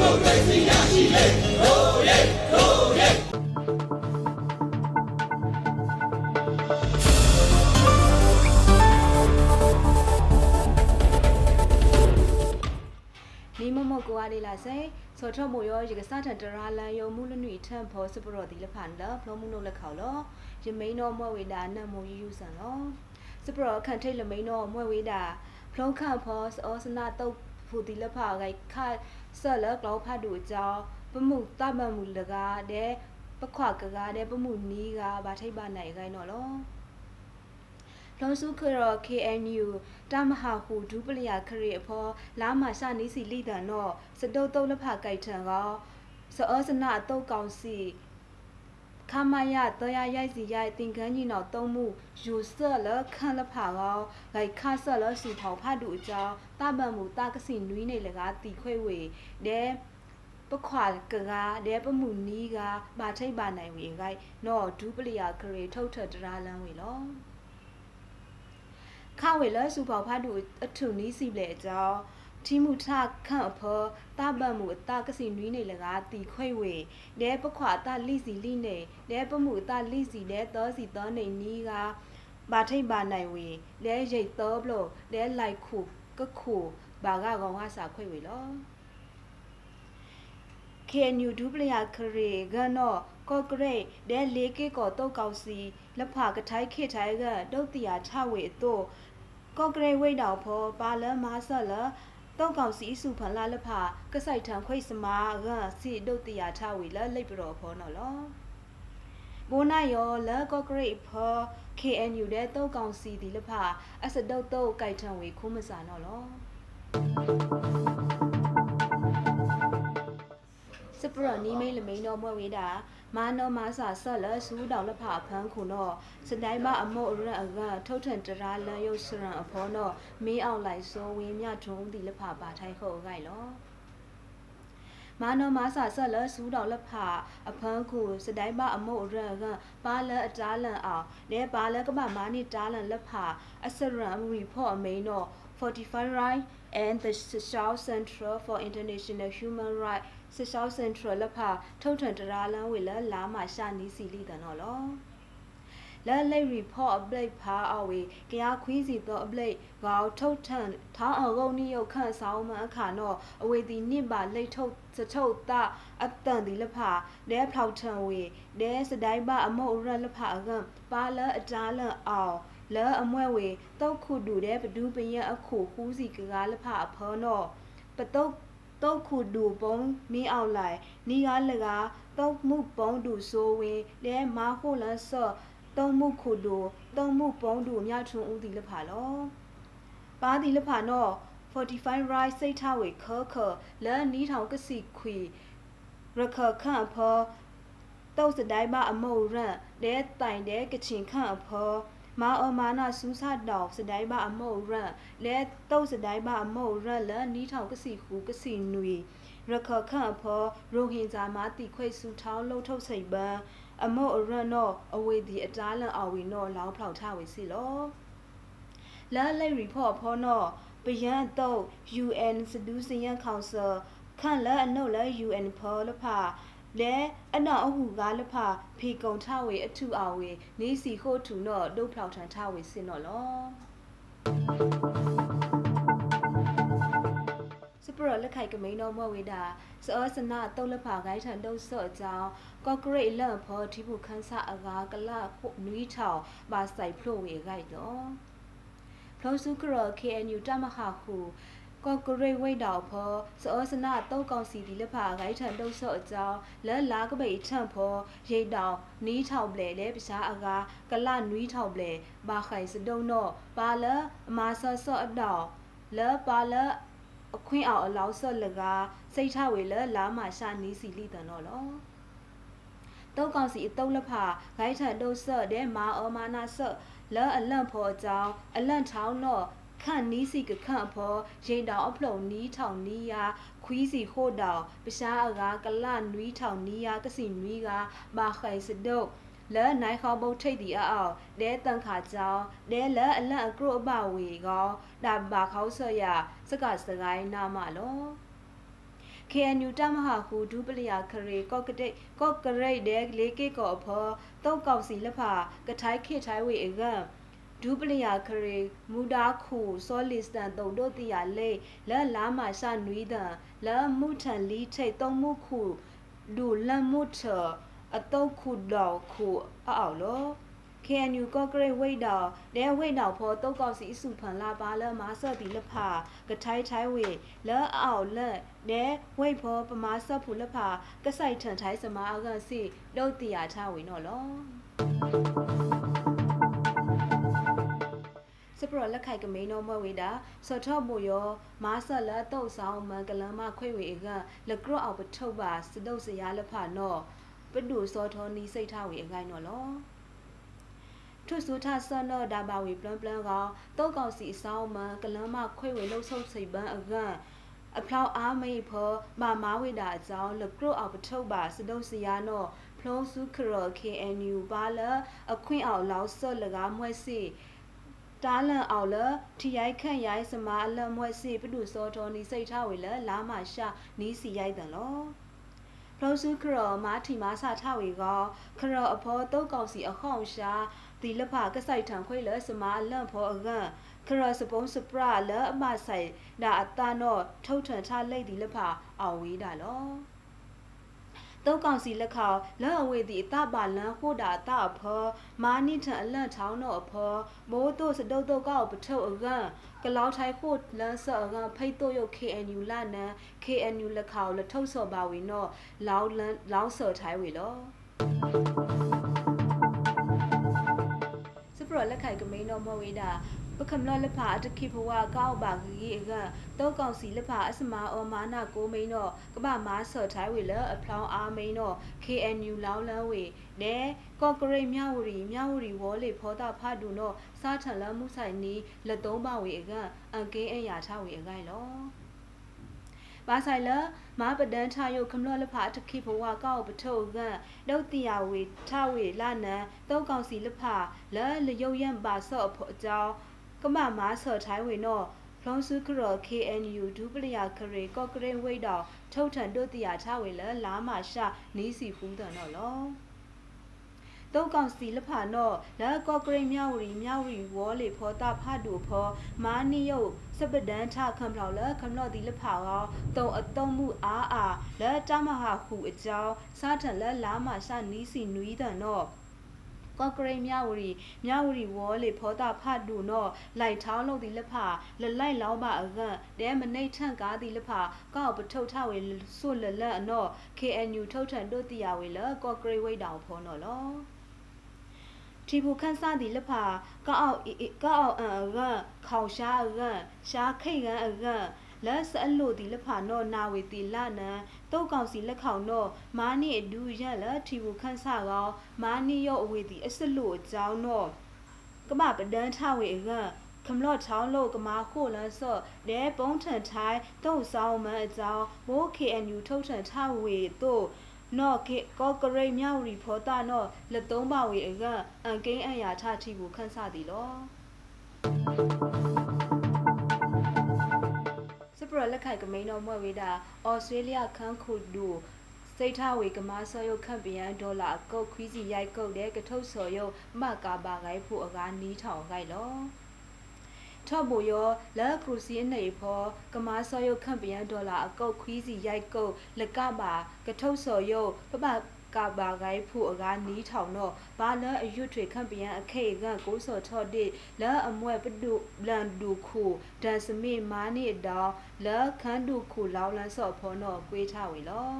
မိုကရေစီရရှိလေဟိုးရဲဟိုးရဲနီမမကွာလေးလာစေဆောထမိုရောရကစားတတရာလန်ယုံမှုလနွိထန်ဖောစပရောဒီလဖန်လဖလုံးမှုနုလက်ခေါလောယမိန်တော်မွဲဝေတာနတ်မိုယူယူဆန်လောစပရောခန့်ထိတ်လမိန်တော်မွဲဝေတာဖလုံးခန့်ဖောဩစနာတုတ် ဖူဒီလဖာဂိုက်ခဆောလကလောဖတ်တူအကြောင်းပမှုတမမှုလကားတဲ့ပခွာကကားတဲ့ပမှုနီးကဗာထိတ်ပါနိုင်ခိုင်းတော့လောလောစုခရ KNU တမဟာဟုဒူပလျာခရီအဖောလာမရှာနီးစီလိတန်တော့စတုတ်တုတ်လဖကြိုက်ထံကစောစနာအတုတ်ကောင်စီ ခမယတရရိုက်စီရိုက်တင်ကန်းကြီးနောက်သုံးမှုယူဆော့လခန့်လဖာကောဂိုက်ခါဆော့လစီဖောက်ဖတ်တူအကြောင်းတပံမှုတကစီနွီးနေလကတီခွဲဝေဒဲပခွာကကားဒဲပမှုနီးကပါထိတ်ပါနိုင်ဝေဂိုက်နော်ဒူပလျာခရီထုတ်ထတရာလန်းဝေလောခဝေလစုပေါဖတ်တူအထုနီးစီလေအကြောင်း တီမူထခန့်အဖောတပတ်မှုအတကစီနွီးနေလကားတီခွေဝေဒဲပခွာတလိစီလိနေဒဲပမှုတလိစီဒဲသောစီသောနေနီးကဘာထိတ်ပါနိုင်ဝေဒဲရိတ်သောဘလို့ဒဲလိုက်ခုကခုဘာကကောင်ကစာခွေဝေလော KNU ဒူပလျာခရေဂနောကော့ဂရိတ်ဒဲလေးကေကောတုတ်ကောက်စီလက်ဖကထိုက်ခေထိုင်ကတုတ်တရာထဝေအတော့ကော့ဂရိတ်ဝိတ်တော်ဖောပါလမာဆော့လ တုတ်ကောက်စီစုဖန်လာလက်ဖကဆိုင်ထံခွိစမာကစီတုတ်တရာထဝေလလိပ်ပတော်ဖောနော်လောဘိုးနာယောလကော့ဂရိတ်ဖော KNU ဒဲတုတ်ကောက်စီဒီလက်ဖအစတုတ်တုတ်ကြိုက်ထံဝေခုမစာနော်လော ပရနီမိတ်လမိန်တော်မွဲဝေးတာမာနောမာစာဆော့လဆူးတောင်လဖဖန်းခုနောစတိုင်မအမောရအကထုတ်ထန်တရာလန်ယုတ်စရန်အဖောနောမင်းအောင်လိုက်စောဝင်းမြထုံးဒီလဖပါထိုင်ခုတ်ခိုင်လောမာနောမာစာဆော့လဆူးတောင်လဖအဖန်းခုစတိုင်မအမောရကပါလအတားလန်အောင်လဲပါလကမမာနီတားလန်လဖအစရန်ရီဖော့အမိန်နော45 right and the South Central for International Human Rights စစ်ရှောင်းစင်ထရလဖာထုတ်ထွန်တရာလန်းဝေလလာမရှာနီစီလီတနော်လောလဲလိတ် report update ဖာအဝေကရခွီးစီတော့ update ကောထုတ်ထန်ထောင်းအောင်ကုန်နိယုတ်ခန့်ဆောင်မအခါနော်အဝေဒီနစ်ပါလိတ်ထုတ်စထုတ်တာအတန်ဒီလဖာလဲဖောက်ထန်ဝေလဲစတိုင်ပါအမုတ်ရလဖာကပါလအတားလန်အောင်လဲအမွဲဝေတုတ်ခုတူတဲ့ဘဒူးပရင်အခုခူးစီကကားလဖာအဖောနော်ပတုတ် တုတ်ခုဒူပုံမင်းအောင်လိုက်နီကားလကားတုတ်မှုပုံဒူဆိုဝင်လဲမာခုလန်ဆော့တုံမှုခုဒူတုံမှုပုံဒူမြထုံဦးဒီလဖာလောပါဒီလဖာနော်45 right စိတ်ထဝေခောခောလဲနီးထောင်ကစီခွေရခခန့်ဖောတုတ်စတိုင်းမအမုတ်ရန့်လဲတိုင်တဲ့ကချင်ခန့်အဖော မာအမာနာစူးစတောက်စတိုင်းပါအမုတ်ရန့်လဲတုတ်စတိုင်းပါအမုတ်ရန့်လနီးထောင်ကစီခုကစီနွေရခခန့်ဖောရိုဟင်ဂျာမာတီခွေစူထောင်းလှုပ်ထုတ်စိတ်ပန်းအမုတ်ရန့်တော့အဝေဒီအတားလန်အဝီတော့လောင်းဖောက်ထဝေစီလောလဲလိတ် report ဖောတော့ပယံတော့ UN Seduction Council ခန့်လဲအနုတ်လဲ UN ဖောလဖာ လဲအနောက်အဟုကားလဖဖီကုံထဝေအထုအဝေနေစီခို့ထူတော့ဒုတ်ဖောက်ထန်ထဝေစင်တော့လောစပရလက်ခိုက်ကမိန်တော်မွဲဝေတာစောစနာတုတ်လဖာဂိုင်းထန်တုတ်ဆော့အကြောင်းကော့ဂရိတ်လန့်ဖောတိဖုခန်းဆအကားကလခုနွီးထောင်ပါဆိုင်ဖလို့ဝေဂိုက်တော့ဖလို့စုကရ KNU တမဟာခု ကော့ဂရိတ်ဝိတ်တော်ဖောစောစနာတုတ်ကောင်စီဒီလက်ဖာဂိုင်းထန်တုတ်ဆော့အကြောင်းလက်လာကပိတ်ထန့်ဖောရိတ်တောင်နီးထောင်ပလေလဲပရှားအကားကလနွီးထောင်ပလေဘာခိုင်စတုံတော့ပါလအမာဆော့ဆော့အတော်လဲပါလအခွင့်အောင်အလောက်ဆော့လကားစိတ်ထဝေလလာမရှာနီးစီလိတန်တော့လောတုတ်ကောင်စီအတုတ်လက်ဖာဂိုင်းထန်တုတ်ဆော့တဲ့မာအောမာနာဆော့လဲအလန့်ဖောအကြောင်းအလန့်ထောင်းတော့ ခန့်နီးစီကခန့်ဖောရိန်တောင်အဖလုံနီးထောင်နီးယာခွီးစီဟို့တောင်ပရှားအကားကလနွီးထောင်နီးယာကစီနွီးကဘာခိုင်စဒုတ်လဲနိုင်ခေါဘုတ်ထိတ်ဒီအောက်ဒဲတန်ခါကြောင်းဒဲလဲအလန့်အကရုအပဝေကောဒါဘာခေါဆော့ရစကစကိုင်းနာမလော KNU တမဟာခုဒူပလီယာခရေကော့ကတိတ်ကော့ကရိတ်ဒဲလေးကေကောအဖောတောက်ကောက်စီလက်ဖာကထိုင်းခေထိုင်းဝေအကံ ဒူပလီယာခရေမူဒါခုဆောလီစတန်တုံတို့တီယာလေလဲလာမရှာနွီးဒံလဲမှုထန်လီထိတ်တုံမှုခုဒူလမှုထအတုတ်ခုတော့ခုအောက်လော KNU ကော့ဂရိတ်ဝိတ်တော်လဲဝိတ်တော်ဖော်တုတ်ကောက်စီအစုဖန်လာပါလမာဆော့တီလဖာကထိုင်းထိုင်းဝေလဲအောက်လက်လဲဝိတ်ဖော်ပမာဆော့ဖူလဖာကဆိုင်ထန်ထိုင်းစမာအကစီတုတ်တီယာချဝေနော်လော စပရလက်ခိုက်ကမိန်တော်မွဲဝေတာစောထော့မိုယောမာဆက်လက်တုတ်ဆောင်မန်ကလမခွေဝေကလကရော့အောက်ပထုတ်ပါစတုတ်စရာလဖာနော်ပဒူစောထောနီစိတ်ထဝေအကိုင်းနော်လောထုစုထဆနောဒါဘာဝီပလန်ပလန်ကတောက်ကောင်စီအဆောင်မကလမ်းမခွေဝေလှုပ်ဆုပ်စိတ်ပန်းအကန်အဖလောက်အားမိဖောမမာဝိတာအကြောင်းလကရုအောက်ပထုတ်ပါစတုပ်စရာနောဖလုံးစုခရ KNU ပါလအခွင့်အောင်လောက်ဆော့လကားမွဲ့စီ တားလန်အောင်လထီရိုက်ခန့်ရိုက်စမာအလမွဲ့စီပဒုစောတော်နီစိတ်ထားဝေလလာမရှာနီးစီရိုက်တန်လောဖလုံးစုခရမာထီမာစာထဝေကခရအဖောတုတ်ကောင်စီအခေါင်ရှာဒီလဖကဆိုင်ထံခွေလစမာလန့်ဖောအကန်ခရစပုံးစပရလအမဆိုင်ဒါအတနောထုတ်ထန်ချလိုက်ဒီလဖအောင်ဝေးတာလော တောက်ကောင်စီလက်ခေါလက်အဝေးသည်အတပါလန်ခိုတာတအဖောမာနိထအလန့်ချောင်းတော့အဖောမိုးတို့စတုတ်တော့ကောက်ပထုတ်အကန်ကလောက်ထိုင်ခိုလန်ဆော့အကန်ဖိတ်တို့ရုတ် KNU လနန် KNU လက်ခေါလက်ထုတ်ဆော့ပါဝေနော်လောင်းလန်လောင်းဆော့ထိုင်ဝေလောစပရလက်ခိုက်ကမိန်တော်မဝေးတာ ပကမလလဖာတခိဘဝကောက်ပါကြီးအကတောကောင်စီလဖာအစမာအောမာနာကိုမိန်တော့ကပမာဆော့ထိုင်ဝေလအဖလောင်းအားမိန်တော့ KNU လောင်းလန်းဝေနဲကော့ဂရိတ်မြဝရီမြဝရီဝေါ်လေဖောတာဖတ်ဒူတော့စားထန်လမှုဆိုင်နီလက်သုံးပါဝေအကအန်ကင်းအရာချဝေအကိုင်လောဘာဆိုင်လမာပဒန်ထယုတ်ခမလောလဖာတခိဘဝကောက်ပထုတ်ကဒုတ်တိယဝေထဝေလနန်တောကောင်စီလဖာလဲလယုတ်ရံပါဆော့အဖို့အကြောင်း ကမမာဆော့ထိုင်းဝေနော်ဖလွန်စုခရ KNU ဒူပလျာခရေကော့ကရင်ဝိတ်တော်ထုတ်ထန်တို့တိယချဝေလလာမရှာနီးစီဖူးတယ်နော်လောတောက်ကောင်စီလဖာနော့လာကော့ဂရိတ်မြဝရီမြဝရီဝေါ်လေဖောတာဖတ်တူဖောမာနီယုတ်စပဒန်ထခံဖလောက်လခမလော့ဒီလဖာကောတုံအတုံမှုအားအားလာတမဟာခုအကြောင်းစားထန်လက်လာမရှာနီးစီနွီးတယ်နော် ကော့ဂရိတ်မြဝရီမြဝရီဝေါ်လေဖောတာဖတ်တူနော်လိုက်ထောင်းလို့ဒီလက်ဖာလလိုက်လောင်းပါအကန်တဲမနိတ်ထန့်ကားဒီလက်ဖာကောက်ပထုတ်ထဝေဆွလလက်အနော် KNU ထုတ်ထန်တို့တီယာဝေလကော့ဂရိတ်ဝိတ်တောင်ဖောနော်လောတီဘူခန်းစားဒီလက်ဖာကောက်အောက်ကောက်အောက်အန်အကန်ခေါင်ရှားအကန်ရှားခိတ်ကန်အကန် လက်စအလို့ဒီလက်ဖာနောနာဝေတီလာနန်တုတ်ကောင်စီလက်ခေါင်နောမာနီအဒူရလတီဘူခန်းစားကောမာနီယောအဝေတီအစလို့အကြောင်းနောကမပဒန်းထဝေအကန်ခမလော့ချောင်းလို့ကမာခိုလန်ဆော့ဒဲပုံးထန်ထိုင်းတုတ်ဆောင်မအကြောင်းမိုး KNU ထုတ်ထန်ထဝေတို့နော်ကေကောကရိတ်မြောက်ရီဖောတာနော်လက်သုံးပါဝေအကအန်ကိန်းအရာထချီကိုခန်းစသည်လော စပရလက်ခိုက်ကမိန်တော်မွဲဝေတာဩစတြေးလျခန်းခုဒူစိတ်ထဝေကမာဆော်ယုတ်ခန့်ပြန်ဒေါ်လာအကုတ်ခွီးစီရိုက်ကုတ်တဲ့ကထုတ်ဆော်ယုတ်မကာပါဂိုင်းဖို့အကားနီးထောင်ခိုက်လောထော့ဘူယောလက်ခရူစီနေဖောကမာဆော်ယုတ်ခန့်ပြန်ဒေါ်လာအကုတ်ခွီးစီရိုက်ကုတ်လကပါကထုတ်ဆော်ယုတ်ပပ ကဘာဂိုင်းဖူအကားနီးထောင်တော့ဘာလအယွတ်ထွေခန့်ပြန်အခေကကိုစောထော့တိလာအမွဲပဒုလန်ဒူခုဒန်စမိမာနိတောင်လာခန်းဒူခုလောင်းလန်းစော့ဖောတော့ကွေးထဝေလော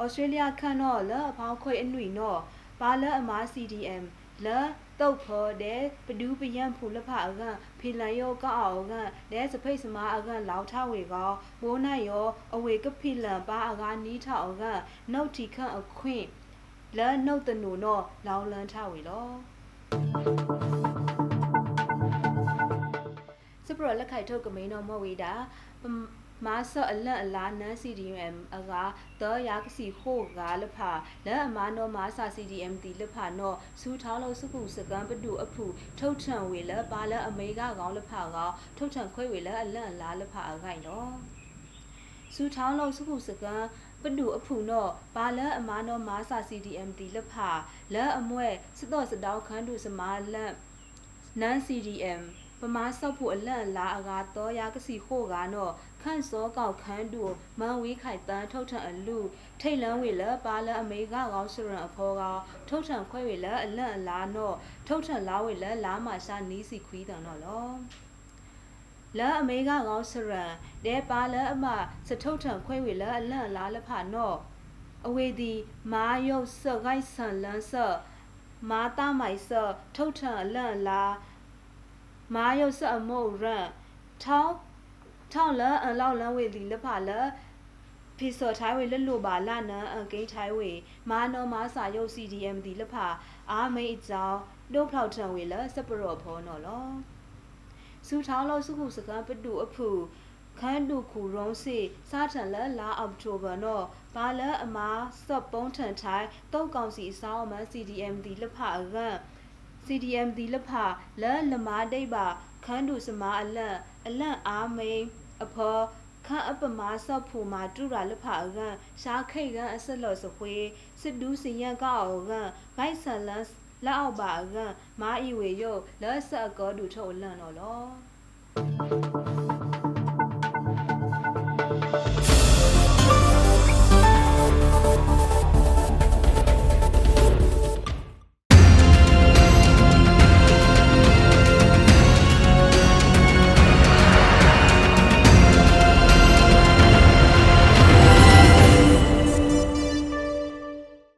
ဩစတြေးလျခန့်တော့လာအဖောင်းခွေအနွေတော့ဘာလအမာ CDM လာ တုတ်ဖော်တဲ့ပဒူးပယံဖူလဖအကန်ဖီလန်ယောကောက်အောင်ကန်တဲ့စဖိတ်စမာအကန်လောက်ထဝေကောမိုးနိုင်ယောအဝေကဖီလန်ပါအကားနီးထောက်ကန်နှုတ်တီခန့်အခွင့်လဲနှုတ်တနူတော့လောင်းလန်းထဝေလောစပရလက်ခိုက်ထုတ်ကမိန်တော်မဝေတာ မာဆော့အလန့်အလားနန်း CDM အကတော့ရာကစီခိုကလဖာလက်အမနောမာစာ CDM တီလဖာနောစူထောင်းလို့စုခုစကန်ပတူအဖူထုတ်ထန်ဝေလပါလအမေကကောင်းလဖာကထုတ်ထန်ခွဲဝေလအလန့်အလားလဖာအခိုင်နော်စူထောင်းလုံးစုခုစကန်ပဒူအဖူနောဘာလအမာနောမာစာ CDM တီလဖာလဲအမွဲစတော့စတောက်ခန်းတူစမာလန့်နန် CDM ပမာဆောက်ဖို့အလန့်လာအကာတော့ရာကစီခို့ကနော ခန့်စောကောက်ခန်းတူမန်ဝေးခိုင်တန်းထုတ်ထန်အလူထိတ်လန်းဝေလပါလအမေကကောင်းစရန်အဖောကထုတ်ထန်ခွဲဝေလအလန့်အလာနောထုတ်ထန်လာဝေလလာမရှာနီးစီခွီးတန်တော့လောလာအမေကကောင်းစရန်ဒဲပါလအမစထုတ်ထံခွဲဝေလာအလန့်လာလဖာနော့အဝေဒီမာယုတ်ဆော့ဂိုက်ဆန်လန်ဆော့မာတာမိုင်ဆော့ထုတ်ထံအလန့်လာမာယုတ်ဆော့အမို့ရန်ထောင်း ထောင်းလာအလောက်လန်ဝေဒီလဖာလာဖီစောထိုင်ဝေလလိုပါလာနန်အကိထိုင်ဝေမာနောမာစာယုတ် CDM ဒီလဖာအာမေအကြောင်းဒုဖောက်ထံဝေလာစပရော့ဖောနော်လောစူထောင်းလို့စုခုစကန်ပတူအဖူခန်းတူခုရုံးစီစားထန်လက်လာအောက်တိုဘာနော်ဘာလအမာစော့ပုံးထန်ထိုင်တုတ်ကောင်စီအစောင်းအမ CDM ဒီလက်ဖအကန် CDM ဒီလက်ဖလက်လမာဒိတ်ပါ ခန်းတူစမာအလန့်အလန့်အားမိန်အဖော်ခန့်အပမာဆော့ဖူမာတူရာလက်ဖအကန်ရှားခိတ်ကန်အဆက်လော်စခွေးစစ်ဒူးစင်ရကောက်ကန်ဂိုက်ဆန်လန်လက်အောက်ပါကန်မာအီဝေယုလက်ဆက်ကောဒူထုတ်လန့်တော့လော